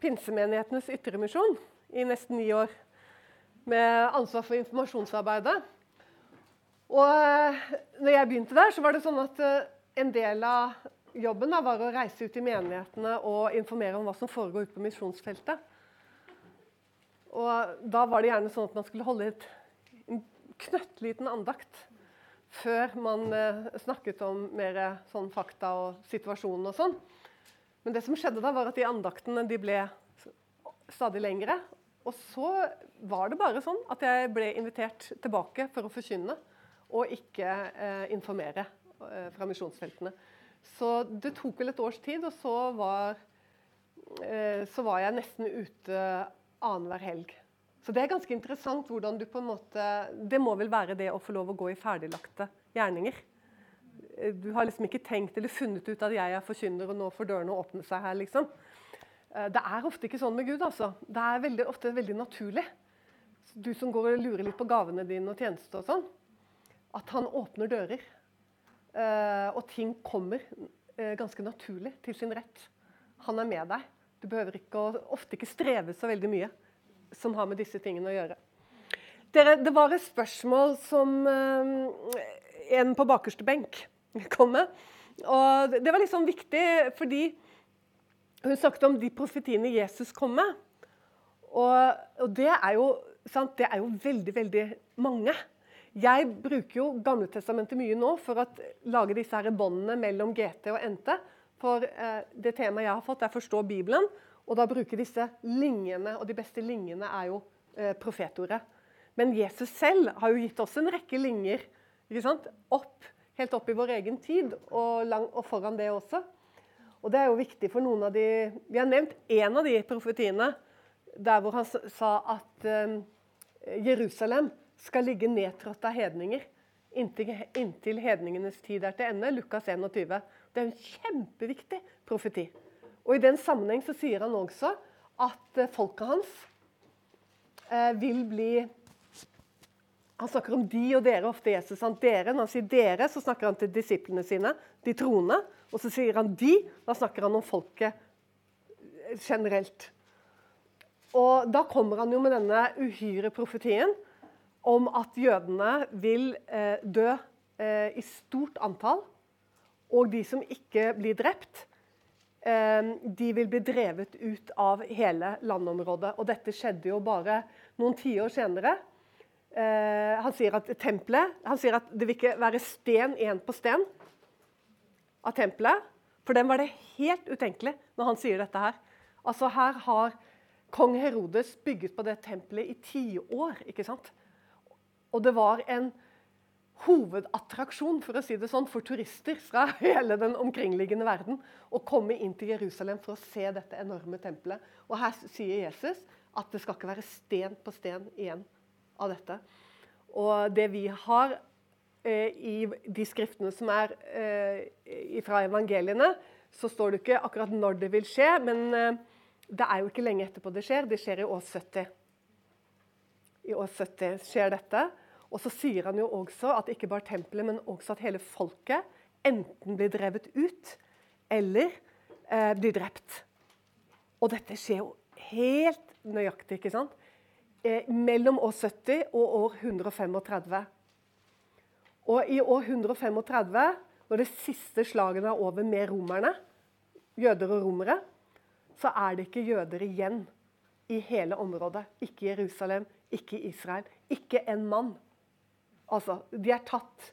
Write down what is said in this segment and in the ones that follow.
pinsemenighetenes ytremisjon i nesten ni år. Med ansvar for informasjonsarbeidet. Og eh, når jeg begynte der, så var det sånn at eh, en del av jobben da, var å reise ut i menighetene og informere om hva som foregår ute på misjonsfeltet. Og da var det gjerne sånn at man skulle holde et, en knøttliten andakt før man eh, snakket om mer sånn fakta og situasjonen og sånn. Men det som skjedde da, var at de andaktene de ble stadig lengre. Og så var det bare sånn at jeg ble invitert tilbake for å forkynne og ikke eh, informere eh, fra misjonsfeltene. Så det tok vel et års tid, og så var, eh, så var jeg nesten ute annenhver helg. Så det er ganske interessant hvordan du på en måte Det må vel være det å få lov å gå i ferdiglagte gjerninger. Eh, du har liksom ikke tenkt eller funnet ut at jeg er forkynner, og nå får dørene åpne seg her, liksom. Eh, det er ofte ikke sånn med Gud. altså. Det er veldig, ofte veldig naturlig. Du som går og lurer litt på gavene dine og tjeneste og sånn. At han åpner dører. Eh, og ting kommer ganske naturlig til sin rett. Han er med deg. Du behøver ikke, ofte ikke streve så veldig mye som har med disse tingene å gjøre. Dere, det var et spørsmål som en på bakerste benk kom med. Og det var liksom viktig fordi hun snakket om de profetiene Jesus kom med. Og, og det, er jo, sant, det er jo veldig, veldig mange. Jeg bruker jo Gamletestamentet mye nå for å lage disse her båndene mellom GT og NT. For eh, det temaet jeg har fått, er 'Forstå Bibelen'. Og da bruker disse linjene, og de beste linjene er jo eh, profetordet. Men Jesus selv har jo gitt oss en rekke linjer opp, helt opp i vår egen tid, og, lang, og, foran det også. Og det er jo viktig for noen av de Vi har nevnt én av de profetiene der hvor han sa at eh, Jerusalem skal ligge nedtrådt av hedninger inntil, inntil hedningenes tid er til ende. Lukas 21. Det er en kjempeviktig profeti. Og I den sammenheng så sier han også at eh, folket hans eh, vil bli Han snakker om de og dere, ofte Jesus. Han dere, Når han sier dere, så snakker han til disiplene sine, de troende. Og så sier han de, da snakker han om folket generelt. Og Da kommer han jo med denne uhyre profetien om at jødene vil eh, dø eh, i stort antall. Og de som ikke blir drept, eh, de vil bli drevet ut av hele landområdet. Og dette skjedde jo bare noen tiår senere. Ehm, han sier at tempelet, han sier at det vil ikke være sten igjen på sten av tempelet. For dem var det helt utenkelig når han sier dette her. Altså Her har kong Herodes bygget på det tempelet i tiår. ikke sant? Og det var en hovedattraksjon for å si det sånn, for turister fra hele den omkringliggende verden å komme inn til Jerusalem for å se dette enorme tempelet. Og Her sier Jesus at det skal ikke være sten på sten igjen av dette. Og det vi har eh, i de skriftene som er eh, fra evangeliene, så står det ikke akkurat når det vil skje, men eh, det er jo ikke lenge etterpå det skjer. Det skjer i år 70. I år 70 skjer dette. Og så sier han jo også at ikke bare tempelet, men også at hele folket enten blir drevet ut eller eh, blir drept. Og dette skjer jo helt nøyaktig, ikke sant? Eh, mellom år 70 og år 135. Og i år 135, når det siste slagene er over med romerne, jøder og romere, så er det ikke jøder igjen i hele området. Ikke Jerusalem, ikke Israel. Ikke en mann. Altså, de er tatt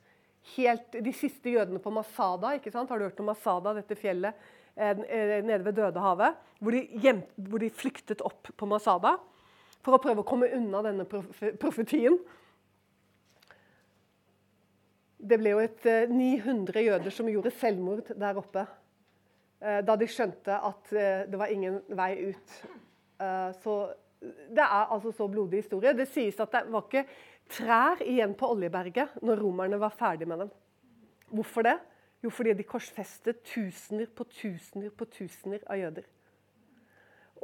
helt De siste jødene på Masada, ikke sant? har du hørt om Masada, dette fjellet eh, eh nede ved Dødehavet? Hvor de, hvor de flyktet opp på Masada for å prøve å komme unna denne profetien. Det ble jo et eh, 900 jøder som gjorde selvmord der oppe. Eh, da de skjønte at eh, det var ingen vei ut. Eh, så det er altså så blodig historie. Det sies at det var ikke trær igjen på Oljeberget når romerne var ferdig med dem. Hvorfor det? Jo, fordi de korsfestet tusener på tusener på tusener av jøder.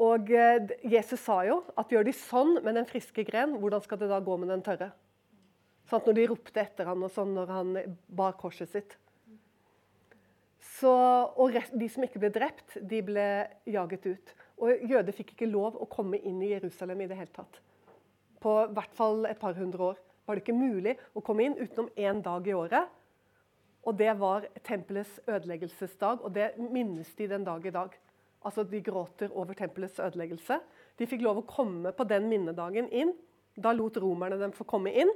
Og eh, Jesus sa jo at gjør de sånn med den friske gren, hvordan skal det da gå med den tørre? Sånn, når de ropte etter ham og sånn når han bar korset sitt. Så, og de som ikke ble drept, de ble jaget ut. Og jøder fikk ikke lov å komme inn i Jerusalem i det hele tatt. På hvert fall et par hundre år var det ikke mulig å komme inn utenom én dag i året. Og det var tempelets ødeleggelsesdag, og det minnes de den dag i dag. Altså De gråter over tempelets ødeleggelse. De fikk lov å komme på den minnedagen inn. Da lot romerne dem få komme inn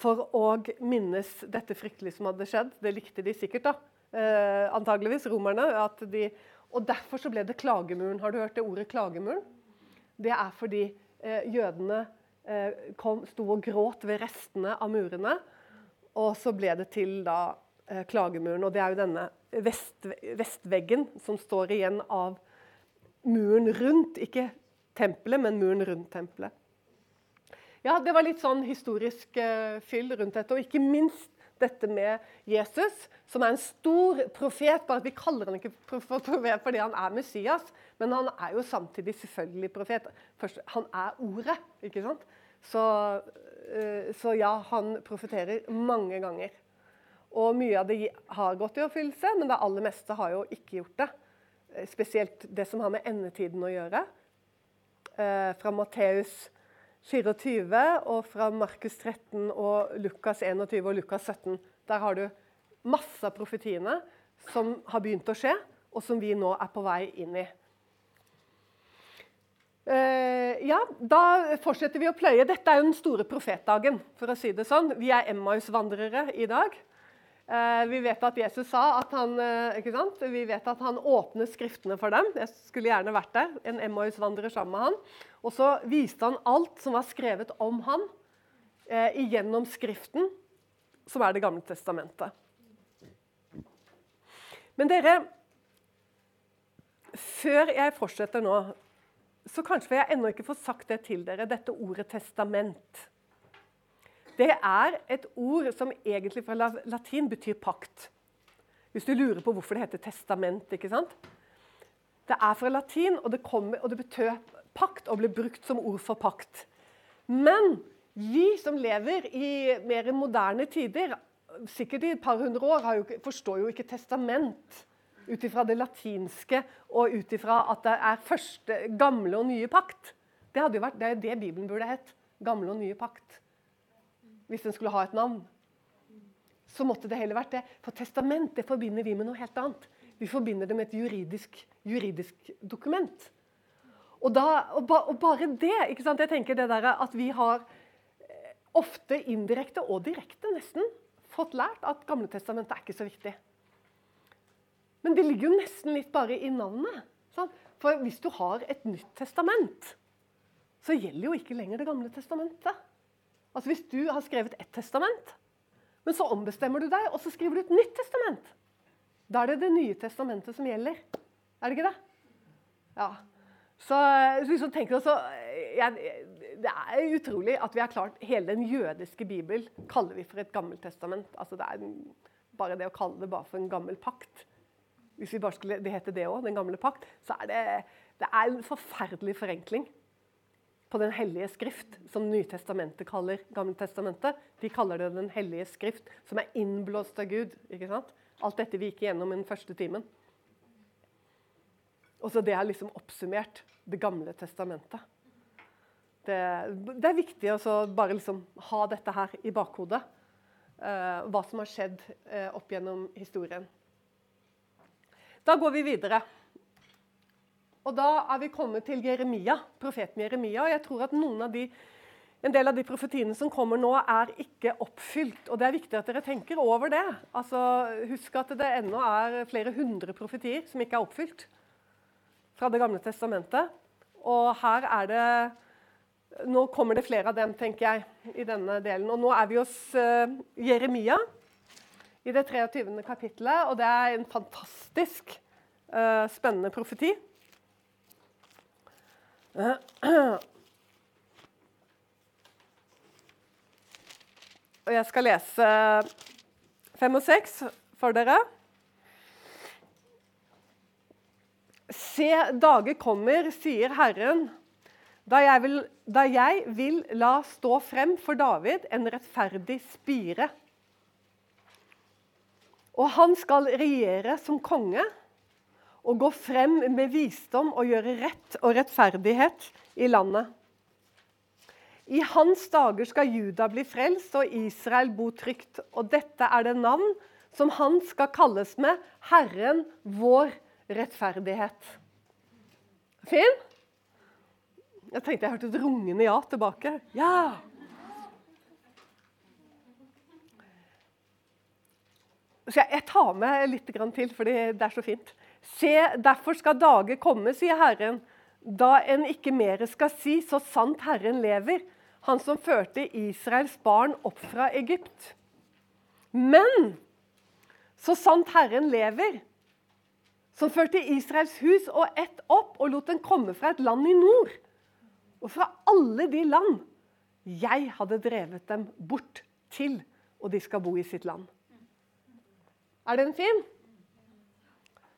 for å minnes dette fryktelige som hadde skjedd. Det likte de sikkert, da. Eh, antageligvis, romerne. De, og derfor så ble det klagemuren. Har du hørt det ordet klagemuren? Det er fordi eh, jødene eh, kom, sto og gråt ved restene av murene. Og så ble det til da klagemuren. Og det er jo denne vest, vestveggen som står igjen av muren rundt. Ikke tempelet, men muren rundt tempelet. Ja, Det var litt sånn historisk uh, fyll rundt dette. Og ikke minst dette med Jesus, som er en stor profet. Bare at vi kaller han ikke profet fordi han er Messias, men han er jo samtidig selvfølgelig profet. Først, han er Ordet, ikke sant? Så, uh, så ja, han profeterer mange ganger. Og mye av det har gått i oppfyllelse, men det aller meste har jo ikke gjort det. Eh, spesielt det som har med endetiden å gjøre. Eh, fra Matteus 24 og fra Markus 13 og Lukas 21 og Lukas 17. Der har du masse av profetiene som har begynt å skje, og som vi nå er på vei inn i. Uh, ja, Da fortsetter vi å pløye. Dette er jo den store profetdagen. for å si det sånn. Vi er Emmaus-vandrere i dag. Uh, vi vet at Jesus sa at han sant? Vi vet at han åpnet Skriftene for dem. Jeg skulle gjerne vært der. En Emmaus-vandrer sammen med han. Og så viste han alt som var skrevet om han eh, igjennom Skriften, som er Det gamle testamentet. Men dere Før jeg fortsetter nå, så kanskje jeg ennå ikke får sagt det til dere, dette ordet 'testament'. Det er et ord som egentlig fra latin betyr pakt. Hvis du lurer på hvorfor det heter testament. ikke sant? Det er fra latin, og det, kommer, og det betød pakt og ble brukt som ord for pakt. Men vi som lever i mer moderne tider, sikkert i et par hundre år, jo, forstår jo ikke testament ut ifra det latinske og ut ifra at det er første gamle og nye pakt. Det, jo vært, det er det Bibelen burde hett. Gamle og nye pakt. Hvis den skulle ha et navn. Så måtte det heller vært det. For testament det forbinder vi med noe helt annet. Vi forbinder det med et juridisk, juridisk dokument. Og, da, og, ba, og bare det ikke sant? Jeg tenker det der at vi har eh, ofte indirekte og direkte nesten fått lært at Gamletestamentet er ikke så viktig. Men det ligger jo nesten litt bare i navnet. Sant? For hvis du har et nytt testament, så gjelder jo ikke lenger Det gamle testamentet. Altså Hvis du har skrevet ett testament, men så ombestemmer du deg, og så skriver du et nytt testament, da er det Det nye testamentet som gjelder. Er det ikke det? Ja. Så, så liksom tenker også, jeg, Det er utrolig at vi har klart Hele den jødiske bibel kaller vi for et gammelt testament. Altså det er bare det å kalle det bare for en gammel pakt. Hvis vi bare skulle, det heter det òg, den gamle pakt, så er det, det er en forferdelig forenkling på Den hellige skrift, som Nytestamentet kaller Gammeltestamentet. De kaller det Den hellige skrift, som er innblåst av Gud. ikke sant? Alt dette vi gikk igjennom i den første timen. Og så Det er liksom oppsummert Det gamle testamentet. Det, det er viktig å bare liksom ha dette her i bakhodet. Uh, hva som har skjedd uh, opp gjennom historien. Da går vi videre. Og Da er vi kommet til Jeremia, profeten Jeremia. og jeg tror at av de, En del av de profetiene som kommer nå, er ikke oppfylt. og Det er viktig at dere tenker over det. Altså, Husk at det ennå er flere hundre profetier som ikke er oppfylt fra Det gamle testamentet. Og her er det Nå kommer det flere av dem, tenker jeg, i denne delen. Og nå er vi hos uh, Jeremia i det 23. kapittelet, og det er en fantastisk uh, spennende profeti. Og jeg skal lese fem og seks for dere. Se, dager kommer, sier Herren, da jeg, vil, da jeg vil la stå frem for David en rettferdig spire. Og han skal regjere som konge og gå frem med visdom og gjøre rett og rettferdighet i landet. I hans dager skal Juda bli frelst og Israel bo trygt. Og dette er det navn som han skal kalles med Herren vår rettferdighet. Fin? Jeg tenkte jeg hørte et rungende ja tilbake. Ja! Så jeg, tar med litt til, for det er så fint. Se, derfor skal dager komme, sier Herren, da en ikke mer skal si, så sant Herren lever, han som førte Israels barn opp fra Egypt. Men så sant Herren lever, som førte Israels hus og ett opp og lot den komme fra et land i nord, og fra alle de land jeg hadde drevet dem bort til, og de skal bo i sitt land. Er den fin?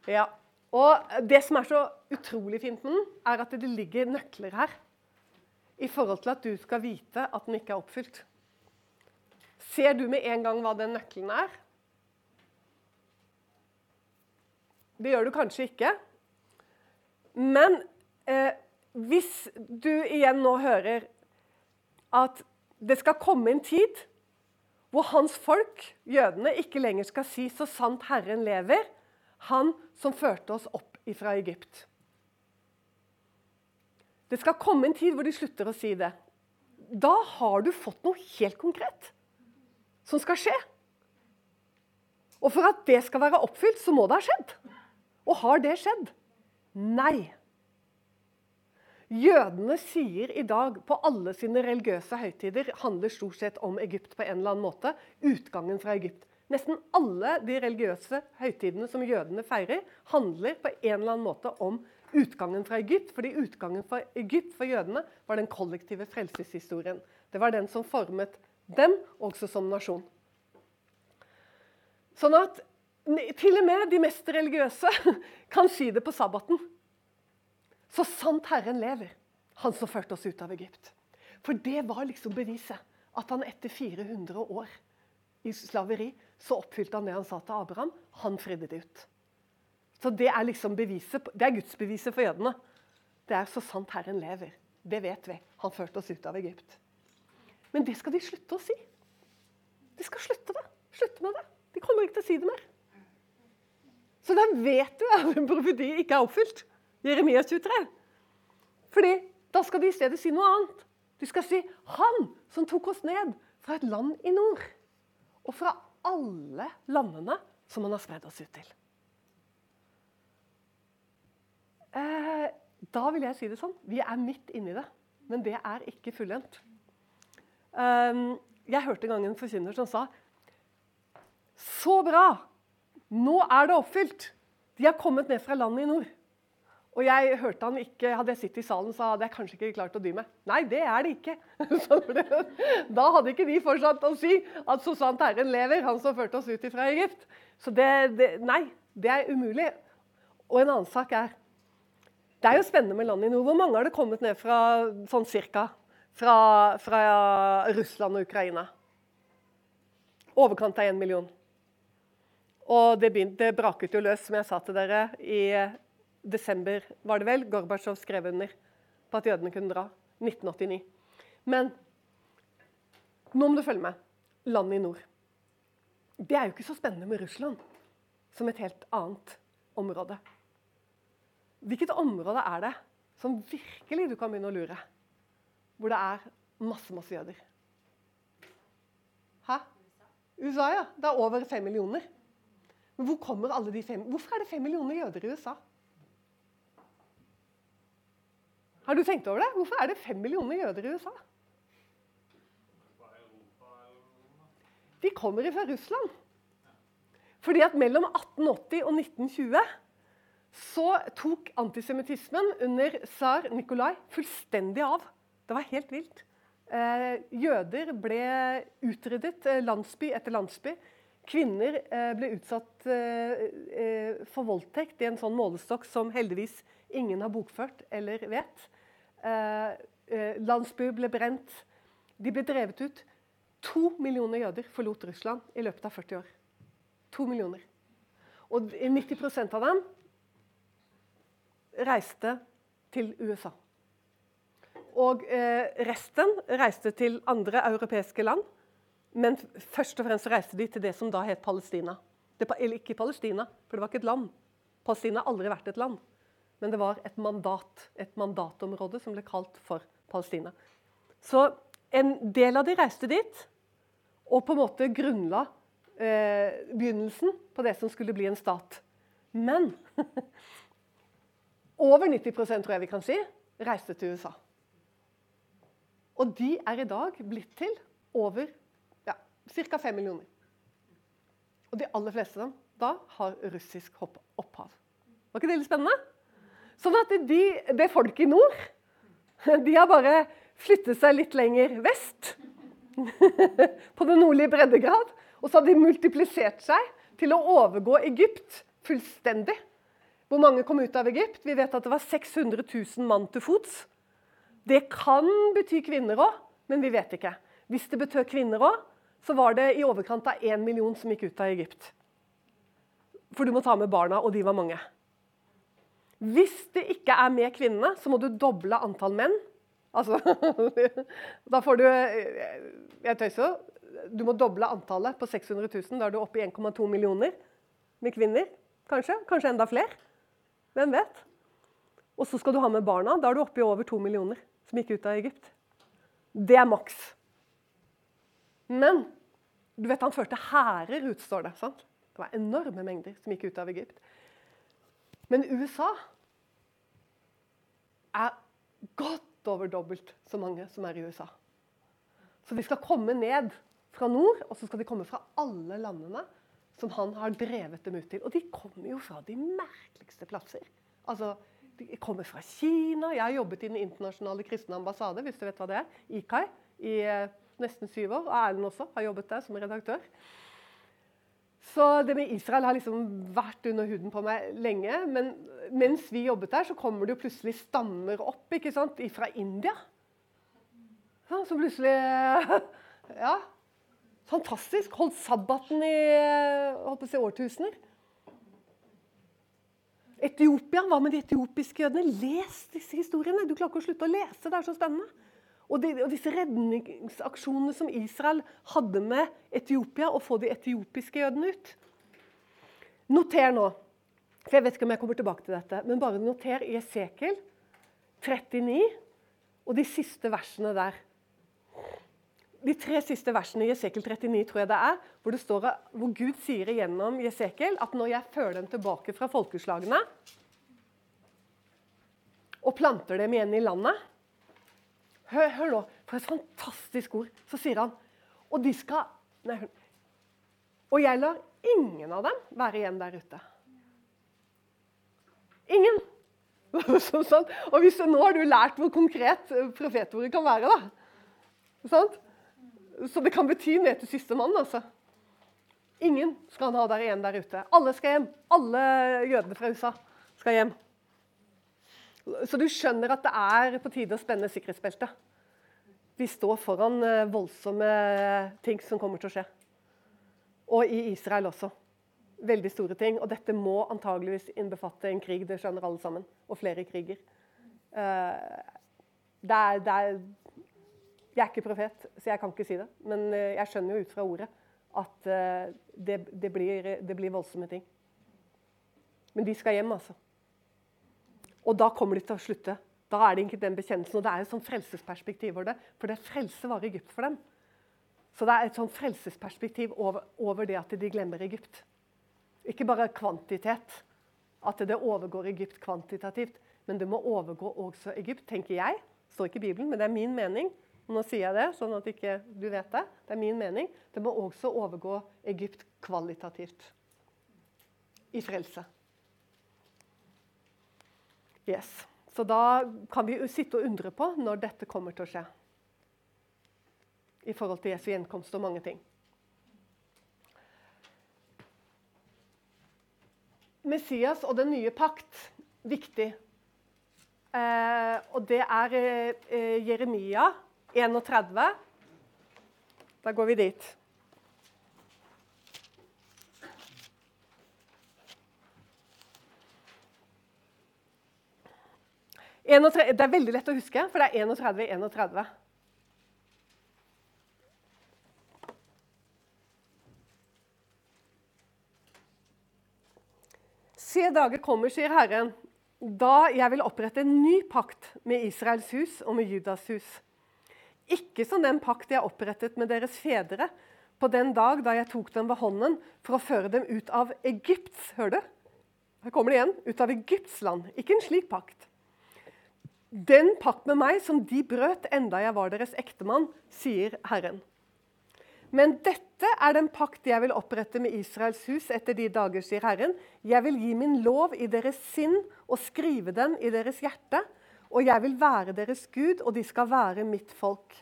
Ja. Og det som er så utrolig fint med den, er at det ligger nøkler her. I forhold til at du skal vite at den ikke er oppfylt. Ser du med en gang hva den nøkkelen er? Det gjør du kanskje ikke. Men eh, hvis du igjen nå hører at det skal komme en tid hvor hans folk, jødene, ikke lenger skal si 'så sant Herren lever', han som førte oss opp fra Egypt. Det skal komme en tid hvor de slutter å si det. Da har du fått noe helt konkret som skal skje. Og for at det skal være oppfylt, så må det ha skjedd. Og har det skjedd? Nei. Jødene sier i dag på alle sine religiøse høytider handler stort sett om Egypt på en eller annen måte. Utgangen fra Egypt. Nesten alle de religiøse høytidene som jødene feirer, handler på en eller annen måte om utgangen fra Egypt. Fordi utgangen fra Egypt for jødene var den kollektive frelseshistorien. Det var den som formet dem også som nasjon. Sånn at til og med de mest religiøse kan si det på sabbaten. Så sant Herren lever, han som førte oss ut av Egypt. For det var liksom beviset. At han etter 400 år i slaveri, så oppfylte han det han sa til Abraham. Han fridde det ut. Så Det er liksom beviset, det er gudsbeviset for jødene. Det er så sant Herren lever. Det vet vi. Han førte oss ut av Egypt. Men det skal de slutte å si. De skal slutte det. Slutte med det. De kommer ikke til å si det mer. Så da vet du at en profeti ikke er oppfylt. Jeremias 23. Fordi da skal de i stedet si noe annet. De skal si 'Han som tok oss ned fra et land i nord', og fra alle landene som han har spredd oss ut til. Eh, da vil jeg si det sånn vi er midt inni det, men det er ikke fullendt. Eh, jeg hørte en gang en forkynner som sa Så bra! Nå er det oppfylt! De har kommet ned fra landet i nord. Og jeg hørte han ikke, Hadde jeg sittet i salen, så hadde jeg kanskje ikke klart å dy meg. Nei, det er det ikke. da hadde ikke de fortsatt å si at så sant Herren lever, han som førte oss ut fra Egypt. Så det, det, Nei, det er umulig. Og en annen sak er Det er jo spennende med landet i nord. Hvor mange har det kommet ned fra sånn cirka? Fra, fra Russland og Ukraina? Overkant av én million. Og det, begynte, det braket jo løs, som jeg sa til dere, i desember var det vel, Gorbatsjov skrev under på at jødene kunne dra. 1989. Men nå må du følge med. Landet i nord. Det er jo ikke så spennende med Russland som et helt annet område. Hvilket område er det som virkelig du kan begynne å lure? Hvor det er masse, masse jøder? Hæ? USA, ja. Det er over fem millioner. Men hvor kommer alle de fem? Hvorfor er det fem millioner jøder i USA? Har du tenkt over det? Hvorfor er det fem millioner jøder i USA? De kommer fra Russland. Fordi at mellom 1880 og 1920 så tok antisemittismen under tsar Nikolai fullstendig av. Det var helt vilt. Eh, jøder ble utryddet eh, landsby etter landsby. Kvinner eh, ble utsatt for voldtekt i en sånn målestokk som heldigvis ingen har bokført eller vet. Eh, eh, landsby ble brent. De ble drevet ut. To millioner jøder forlot Russland i løpet av 40 år. To millioner. Og 90% av dem reiste til USA. Og eh, resten reiste til andre europeiske land. Men først og fremst reiste de til det som da het Palestina. Det, eller ikke Palestina, for det var ikke et land. Palestina har aldri vært et land. Men det var et mandat, et mandatområde som ble kalt for Palestina. Så en del av de reiste dit og på en måte grunnla eh, begynnelsen på det som skulle bli en stat. Men over 90% tror jeg vi kan si, reiste til USA. Og de er i dag blitt til over ja, ca. 5 millioner. Og de aller fleste av dem da har russisk opphav. Var ikke det litt spennende? Sånn at de, det folket i nord de har bare flyttet seg litt lenger vest. på den nordlige breddegrad. Og så har de multiplisert seg til å overgå Egypt fullstendig. Hvor mange kom ut av Egypt? Vi vet at det var 600 000 mann til fots. Det kan bety kvinner òg, men vi vet ikke. Hvis det betød kvinner òg, så var det i overkant av én million som gikk ut av Egypt. For du må ta med barna, og de var mange. Hvis det ikke er med kvinnene, så må du doble antall menn. Altså, da får du Jeg tøyser. Du må doble antallet på 600 000. Da er du oppe i 1,2 millioner med kvinner. Kanskje. Kanskje enda flere. Hvem vet? Og så skal du ha med barna. Da er du oppe i over 2 millioner som gikk ut av Egypt. Det er maks. Men du vet han førte hærer ut, står det. sant? Det var enorme mengder som gikk ut av Egypt. Men USA er godt over dobbelt så mange som er i USA. Så de skal komme ned fra nord, og så skal de komme fra alle landene som han har drevet dem ut til. Og de kommer jo fra de merkeligste plasser. Altså, De kommer fra Kina. Jeg har jobbet i Den internasjonale kristne ambassade hvis du vet hva det er, IKAI, i eh, nesten syv år. Og Erlend også har jobbet der som redaktør. Så det med Israel har liksom vært under huden på meg lenge. Men mens vi jobbet der, så kommer det jo plutselig stammer opp ikke sant? fra India. Ja, som plutselig Ja. Fantastisk. Holdt sabbaten i holdt å si, årtusener. Etiopia, Hva med de etiopiske jødene? Les disse historiene! Du klarer ikke å slutte å lese. Det er så spennende. Og, de, og, disse redningsaksjonene som Israel hadde med Etiopia, å få de etiopiske jødene ut. Noter nå, for jeg vet ikke om jeg kommer tilbake til dette, men bare noter i Esekiel 39 og de siste versene der. De tre siste versene i Jesekel 39 tror jeg det er, hvor, det står, hvor Gud sier igjennom Jesekel at når jeg fører dem tilbake fra folkeslagene og planter dem igjen i landet Hør, hør, nå, for et fantastisk ord. Så sier han Og de skal nei, Og jeg lar ingen av dem være igjen der ute. Ingen. sånn. Og hvis, nå har du lært hvor konkret profetordet kan være. da. Sånn? Så det kan bety ned til siste mann. altså. Ingen skal han ha der igjen der ute. Alle skal hjem. Alle jødene fra USA skal hjem. Så du skjønner at det er på tide å spenne sikkerhetsbeltet. Vi står foran eh, voldsomme ting som kommer til å skje. Og i Israel også. Veldig store ting. Og dette må antageligvis innbefatte en krig. Det skjønner alle sammen. Og flere kriger. Eh, det er, det er, jeg er ikke profet, så jeg kan ikke si det. Men eh, jeg skjønner jo ut fra ordet at det, det, blir, det blir voldsomme ting. Men de skal hjem, altså. Og da kommer de til å slutte. Da er det ikke den bekjennelsen. Og det er et sånn frelsesperspektiv over det. For det frelse var Egypt for dem. Så det er et sånn frelsesperspektiv over, over det at de glemmer Egypt. Ikke bare kvantitet, at det overgår Egypt kvantitativt. Men det må overgå også Egypt, tenker jeg. Det står ikke i Bibelen, men det er min mening. Nå sier jeg det, sånn at ikke du vet det. Det er min mening. Det må også overgå Egypt kvalitativt. I frelse. Yes. Så da kan vi sitte og undre på når dette kommer til å skje. I forhold til Jesu gjenkomst og mange ting. Messias og den nye pakt viktig. Eh, og det er eh, Jeremia 31. Da går vi dit. 31, det er veldig lett å huske, for det er 31 31. Se dager kommer, sier Herren, da jeg vil opprette en ny pakt med Israels hus og med Judas hus. Ikke som den pakt jeg opprettet med deres fedre på den dag da jeg tok dem ved hånden for å føre dem ut av Egypts Hør du? Her kommer det igjen. Ut av Egypts land. Ikke en slik pakt. Den pakt med meg som de brøt enda jeg var deres ektemann, sier Herren. Men dette er den pakt jeg vil opprette med Israels hus etter de dager, sier Herren. Jeg vil gi min lov i deres sinn og skrive den i deres hjerte. Og jeg vil være deres Gud, og de skal være mitt folk.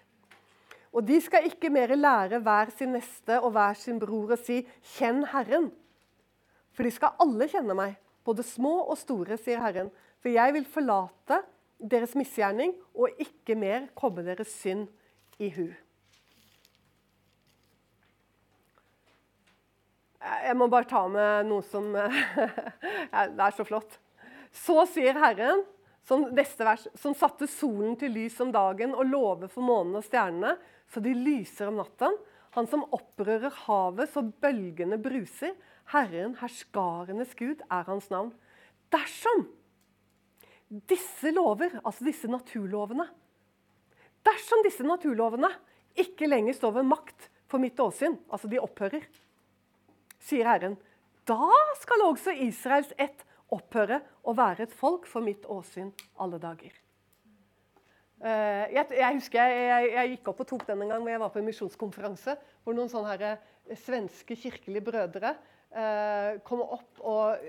Og de skal ikke mer lære hver sin neste og hver sin bror å si 'Kjenn Herren'. For de skal alle kjenne meg, både små og store, sier Herren. For jeg vil forlate deres misgjerning og ikke mer komme deres synd i hu. Jeg må bare ta med noe som Det er så flott. Så sier Herren, som neste vers, som satte solen til lys om dagen og lover for månen og stjernene, så de lyser om natten. Han som opprører havet så bølgene bruser. Herren, herskarenes Gud, er hans navn. Dersom disse lover, altså disse naturlovene Dersom disse naturlovene ikke lenger står ved makt for mitt åsyn, altså de opphører, sier Herren, da skal også Israels ett opphøre å være et folk for mitt åsyn alle dager. Uh, jeg, jeg, husker jeg, jeg, jeg, gikk opp og tok den en gang hvor jeg var på en misjonskonferanse. Hvor noen sånne her, uh, svenske kirkelige brødre uh, kom opp og,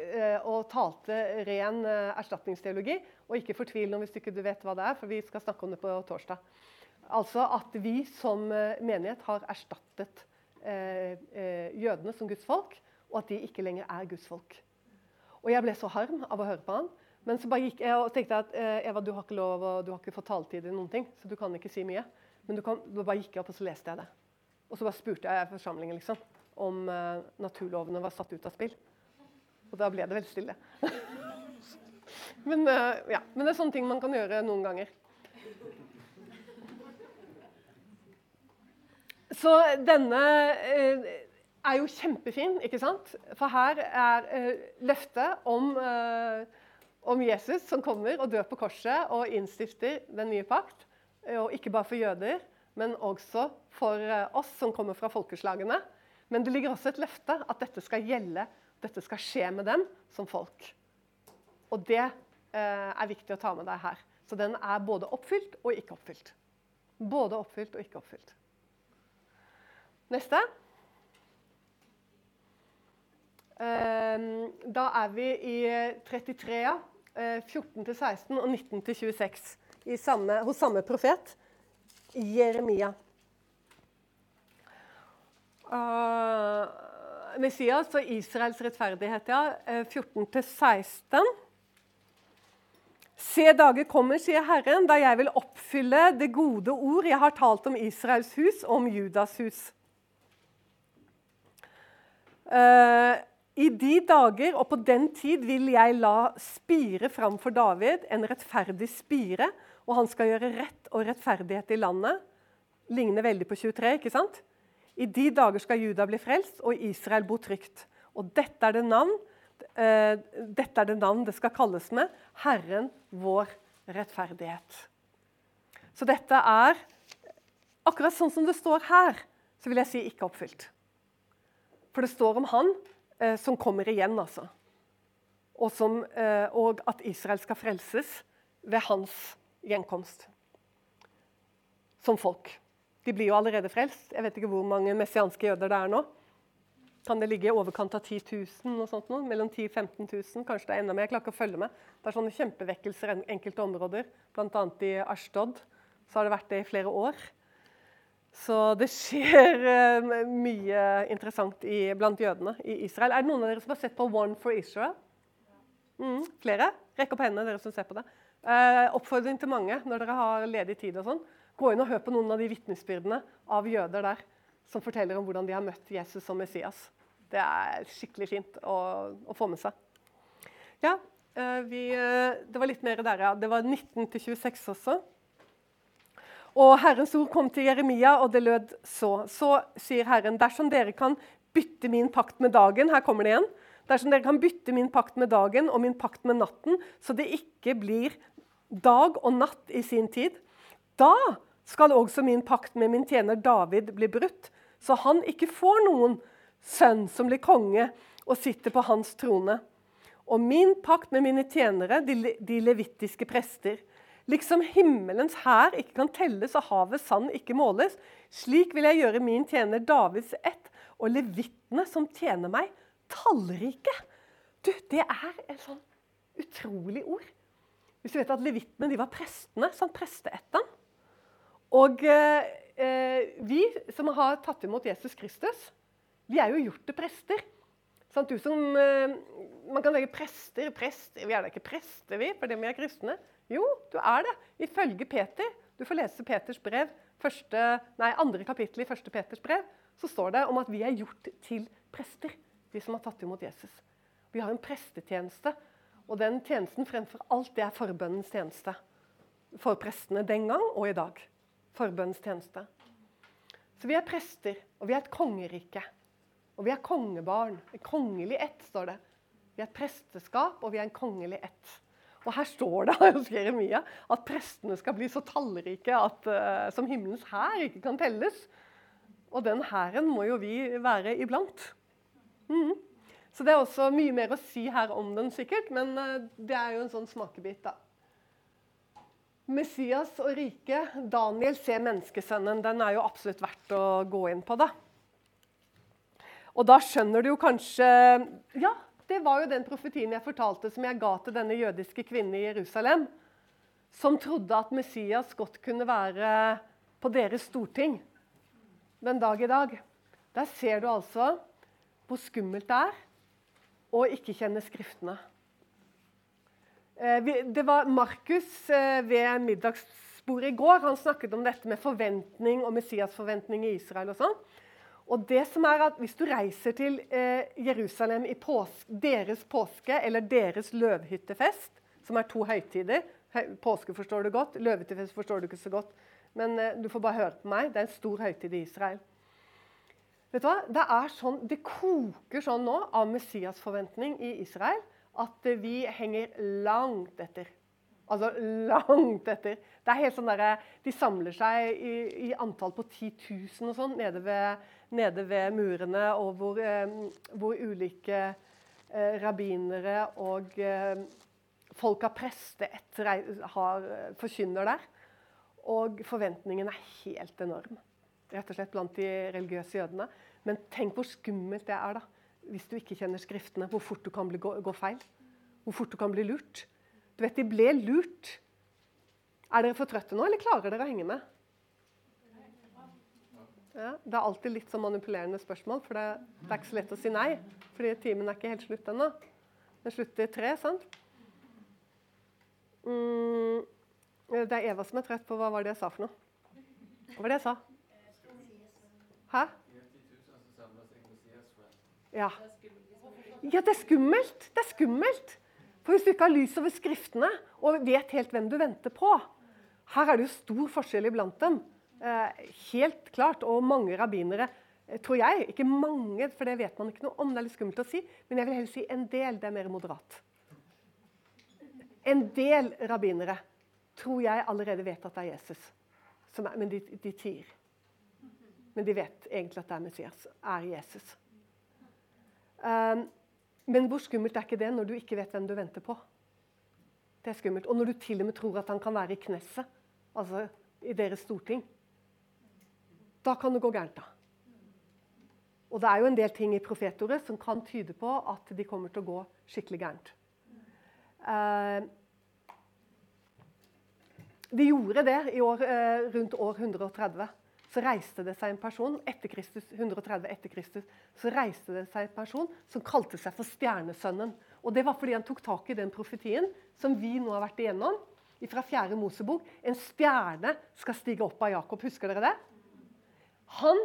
og talte ren erstatningsteologi. Og ikke fortvil nå hvis du ikke vet hva det er, for vi skal snakke om det på torsdag. Altså at vi som menighet har erstattet jødene som Guds folk, og at de ikke lenger er Guds folk. Og jeg ble så harm av å høre på han. Men så bare gikk jeg og tenkte at eh, Eva, du har ikke lov, og du har ikke fått taletid i noen ting, så du kan ikke si mye. Men du kan, da bare gikk jeg opp og så leste jeg det. Og så bare spurte jeg forsamlingen liksom, om uh, naturlovene var satt ut av spill. Og da ble det veldig stille. men, uh, ja, men det er sånne ting man kan gjøre noen ganger. Så denne uh, er jo kjempefin, ikke sant? For her er løftet om, om, Jesus som kommer og dør på korset og innstifter den nye pakt. Og ikke bare for jøder, men også for oss som kommer fra folkeslagene. Men det ligger også et løfte at dette skal gjelde, dette skal skje med dem som folk. Og det er viktig å ta med deg her. Så den er både oppfylt og ikke oppfylt. Både oppfylt og ikke oppfylt. Neste. Ehm, da er vi i 33, ja. 14-16 og 19-26 hos samme profet, Jeremia. Uh, Messias og Israels rettferdighet, ja. 14-16. Se dager kommer, sier Herren, da jeg vil oppfylle det gode ord jeg har talt om Israels hus og om Judas hus. Uh, i de dager og på den tid vil jeg la spire fram for David, en rettferdig spire, og han skal gjøre rett og rettferdighet i landet. Ligner veldig på 23, ikke sant? I de dager skal Juda bli frelst, og Israel bo trygt. Og dette er det navn, uh, dette er det navn det skal kalles med Herren vår rettferdighet. Så dette er akkurat sånn som det står her, så vil jeg si ikke oppfylt. For det står om han uh, som kommer igjen, altså. Og, som, uh, og, at Israel skal frelses ved hans gjenkomst. Som folk. De blir jo allerede frelst. Jeg vet ikke hvor mange messianske jøder det er nå. Kan det ligge i overkant av 10 000? Og sånt noe? Mellom 10 000 15 000? Kanskje det er enda mer. Jeg klarer ikke å følge med. Det er sånne kjempevekkelser i enkelte områder, bl.a. i Ashtod. Så har det vært det i flere år. Så det skjer uh, mye interessant i, blant jødene i Israel. Er det noen av dere som har sett på One for Israel? Mm, flere? Rekk opp hendene, dere som ser på det. Uh, oppfordring til mange når dere har ledig tid. og sånn. Gå inn og hør på noen av de vitnesbyrdene av jøder der som forteller om hvordan de har møtt Jesus som Messias. Det er skikkelig fint å, å få med seg. Ja, Eh, vi, eh, det var litt mer der, ja. Det var 19 til 26 også. Og Herrens ord kom til Jeremia, og det lød så. Så sier Herren, dersom dere kan bytte min pakt med dagen Her kommer det igjen. Dersom dere kan bytte min pakt med dagen og min pakt med natten, så det ikke blir dag og natt i sin tid, da skal også min pakt med min tjener David bli brutt, så han ikke får noen sønn som blir konge og sitter på hans trone. Og min pakt med mine tjenere, de, de levittiske prester. Liksom himmelens hær ikke kan telles og havets sand ikke måles, slik vil jeg gjøre min tjener Davids ett og levittene som tjener meg, tallrike. Du, det er et sånn utrolig ord. Hvis du vet at Levittene var prestene, sånn presteætten. Og eh, eh, vi som har tatt imot Jesus Kristus, vi er jo gjort til prester. Sånn, du som, eh, man kan legge prester, prester Vi er da ikke prester, vi, fordi vi er kristne. Jo, du er det. Ifølge Peter. Du får lese Peters brev, første, nei, andre kapittel i første Peters brev. Så står det om at vi er gjort til prester, vi som har tatt imot Jesus. Vi har en prestetjeneste, og den tjenesten fremfor alt det er forbønnens tjeneste. For prestene den gang og i dag. Forbønnens tjeneste. Så vi er prester, og vi er et kongerike. Og vi er kongebarn. En kongelig ett, står det. Vi er et presteskap, og vi er en kongelig ett. Og her står det hos Jeremia at prestene skal bli så tallrike at uh, som himmelens hær ikke kan telles. Og den hæren må jo vi være iblant. Mm. Så det er også mye mer å si her om den, sikkert, men uh, det er jo en sånn smakebit, da. Messias og riket, Daniel ser menneskesønnen. Den er jo absolutt verdt å gå inn på, da. Og da skjønner du jo kanskje Ja, det var jo den profetien jeg fortalte som jeg ga til denne jødiske kvinnen i Jerusalem, som trodde at Messias godt kunne være på deres storting den dag i dag. Der ser du altså hvor skummelt det er å ikke kjenne Skriftene. Eh, det var Markus eh, ved middagsbordet i går. Han snakket om dette med forventning og Messias-forventning i Israel. og sånn. Og det som er at Hvis du reiser til eh, Jerusalem i pås deres påske eller deres løvhyttefest, som er to høytider Påske forstår du godt, løvhyttefest forstår du ikke så godt. Men du får bare høre på meg. Det er en stor høytid i Israel. Vet du hva? Det, sånn, det koker sånn nå av Messias-forventning i Israel at eh, vi henger langt etter. Altså langt etter. Det er helt sånn der, De samler seg i, i antall på 10 000 og sånn nede nede ved murene, og hvor, eh, hvor ulike eh, rabbinere og eh, folk av presteetter har, forkynner der. Og forventningen er helt enorm, rett og slett blant de religiøse jødene. Men tenk hvor skummelt det er da, hvis du ikke kjenner Skriftene. Hvor fort du kan bli, gå, gå feil. Hvor fort du kan bli lurt. Du vet, De ble lurt. Er dere for trøtte nå, eller klarer dere å henge med? Ja, det er alltid litt sånn manipulerende spørsmål, for det, det, er ikke så lett å si nei. Fordi timen er ikke helt slutt ennå. Den slutter i tre, sant? Mm, det er Eva som er trøtt på hva var det jeg sa for noe. Hva var det jeg sa? Hæ? Ja. ja, det er skummelt. Det er skummelt. For hvis du ikke har lys over skriftene og vet helt hvem du venter på Her er det jo stor forskjell iblant dem. Eh, helt klart. Og mange rabbinere, eh, tror jeg. Ikke mange, for det vet man ikke noe om. Det er litt skummelt å si. Men jeg vil heller si en del. Det er mer moderat. En del rabbinere tror jeg allerede vet at det er Jesus. Er, men de, de tier. Men de vet egentlig at det er Messias. Er Jesus. Um, men hvor skummelt er ikke det når du ikke vet hvem du venter på? Det er skummelt. Og når du til og med tror at han kan være i kneset, altså i deres storting. Da kan det gå gærent. da. Og det er jo en del ting i profetordet som kan tyde på at de kommer til å gå skikkelig gærent. De gjorde det år, eh, rundt år 130. Så reiste det seg en person etter Kristus, 130 etter Kristus, så reiste det seg en person som kalte seg for Stjernesønnen. Og Det var fordi han tok tak i den profetien som vi nå har vært igjennom. Fra 4. Mosebok. En stjerne skal stige opp av Jakob. Husker dere det? Han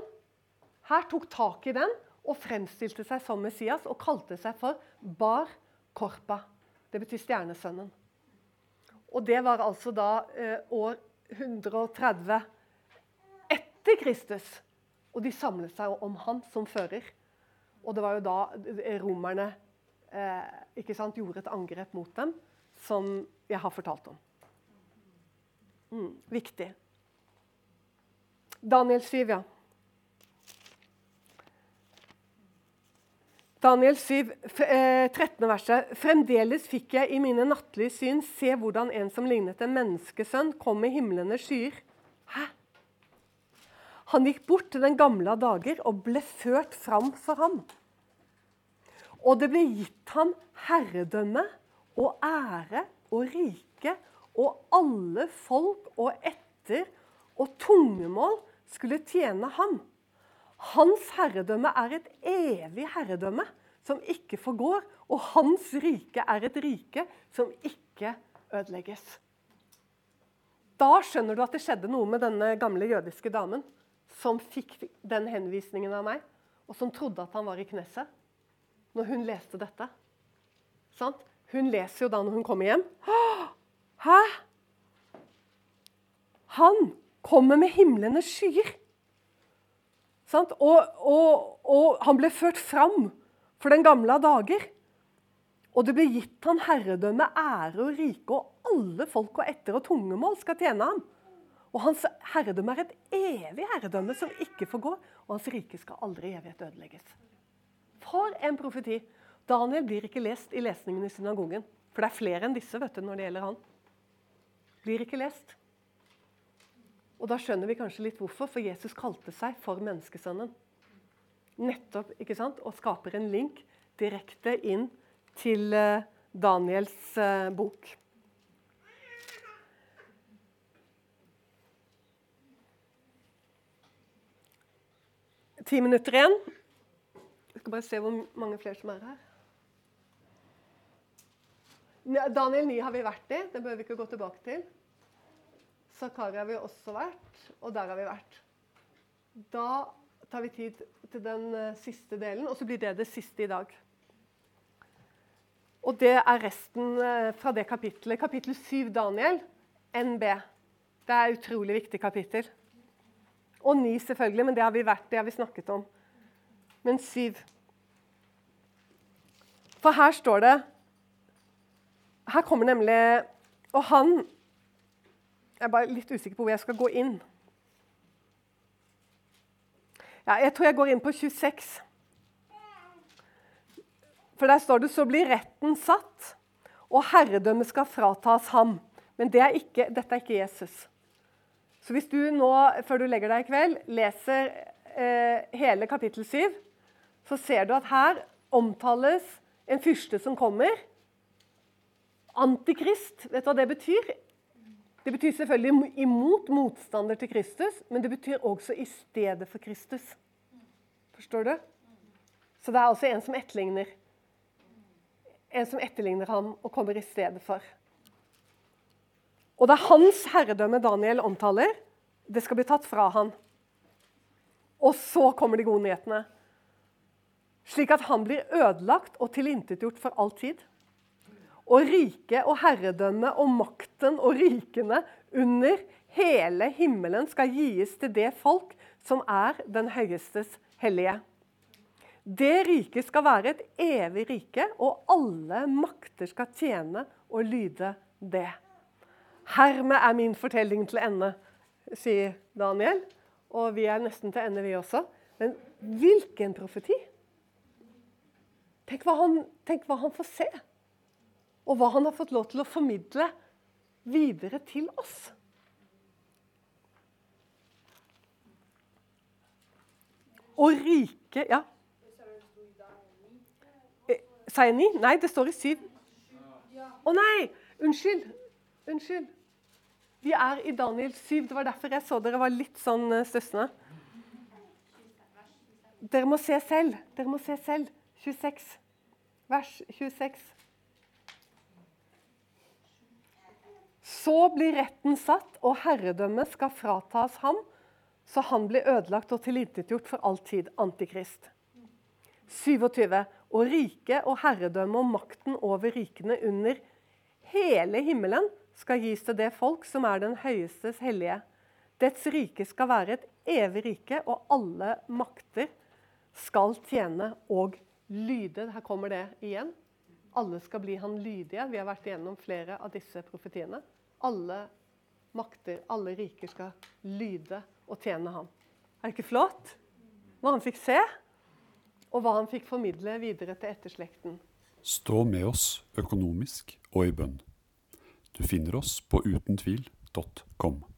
her tok tak i den og fremstilte seg som Messias og kalte seg for Bar Korpa. Det betyr stjernesønnen. Og det var altså da eh, år 130 etter Kristus. Og de samlet seg om han som fører. Og det var jo da romerne eh, sant, gjorde et angrep mot dem, som jeg har fortalt om. Mm, viktig. Daniel 7, ja. Daniel 7, 13. Eh, verset. Fremdeles fikk jeg i mine nattlige syn se hvordan en som lignet en menneskesønn, kom i himlende skyer. Han gikk bort til den gamle av dager og ble ført fram for ham. Og det ble gitt ham herredømme og ære og rike, og alle folk og etter og tungemål skulle tjene ham. Hans herredømme er et evig herredømme som ikke forgår, og hans rike er et rike som ikke ødelegges. Da skjønner du at det skjedde noe med denne gamle jødiske damen som fikk den henvisningen av meg, og som trodde at han var i Knesset når hun leste dette. Sant? Hun leser jo da når hun kommer hjem. Hæ? Han kommer med himlenes skyer. Og, og, og, han ble ført fram for den gamle dager. Og det ble gitt han herredømme, ære og rike, og alle folk og etter og tungemål skal tjene ham. Og hans herredømme er et evig herredømme som ikke får gå, og hans rike skal aldri i evighet ødelegges. For en profeti! Daniel blir ikke lest i lesningen i synagogen. For det er flere enn disse vet du, når det gjelder han. Blir ikke lest. Og da skjønner vi kanskje litt hvorfor, for Jesus kalte seg for menneskesønnen. Nettopp, ikke sant? Og skaper en link direkte inn til eh, Daniels eh, bok. Ti minutter igjen. Jeg skal bare se hvor mange flere som er her. Daniel 9 har vi vært i. Det bør vi ikke gå tilbake til. Zakaria har vi også vært, og der har vi vært. Da tar vi tid til den eh, siste delen, og så blir det det siste i dag. Og det er resten eh, fra det kapittelet. Kapittel 7, Daniel, NB. Det er et utrolig viktig kapittel. Og ni, selvfølgelig, men det har vi vært, det har vi snakket om. Men syv. For her står det Her kommer nemlig Og han Jeg er bare litt usikker på hvor jeg skal gå inn. Ja, jeg tror jeg går inn på 26. For der står det så blir retten satt, og herredømmet skal fratas ham. Men det er ikke, dette er ikke Jesus. Så hvis du nå, før du legger deg i kveld, leser eh, hele kapittel 7, så ser du at her omtales en fyrste som kommer. Antikrist, vet du hva det betyr? Det betyr selvfølgelig imot motstander til Kristus, men det betyr også i stedet for Kristus. Forstår du? Så det er altså en som etterligner. En som etterligner ham og kommer i stedet for. Og det er hans herredømme Daniel omtaler. Det skal bli tatt fra han. Og så kommer de gode nyhetene. Slik at han blir ødelagt og tilintetgjort for all tid og riket og herredømmet og makten og rikene under hele himmelen skal gis til det folk som er den høyestes hellige. Det riket skal være et evig rike, og alle makter skal tjene og lyde det. Hermed er min fortelling til ende, sier Daniel. Og vi er nesten til ende, vi også. Men hvilken profeti! Tenk hva han, tenk hva han får se og hva han har fått lov til å formidle videre til oss. Og rike Ja. Eh, sa jeg ni? Nei, det står i syv. Å nei! Unnskyld. Unnskyld. Vi er i Daniel 7. Det var derfor jeg så dere var litt sånn eh, stussende. Dere må se selv. Dere må se selv. 26. Vers 26. Så blir retten satt, og herredømmet skal fratas ham, så han blir ødelagt og tilintetgjort for all tid. Antikrist. 27. Og riket og herredømmet og makten over rikene under Hele himmelen skal gis til det folk som er den høyestes hellige. Dets rike skal være et evig rike, og alle makter skal tjene og lyde. Her kommer det igjen. Alle skal bli han lydige. Vi har vært igjennom flere av disse profetiene. Alle makter, alle riker skal lyde og tjene ham. Er det ikke flott? Hva han fikk se, og hva han fikk formidle videre til etterslekten. Stå med oss økonomisk og i bønn. Du finner oss på utentvil.com.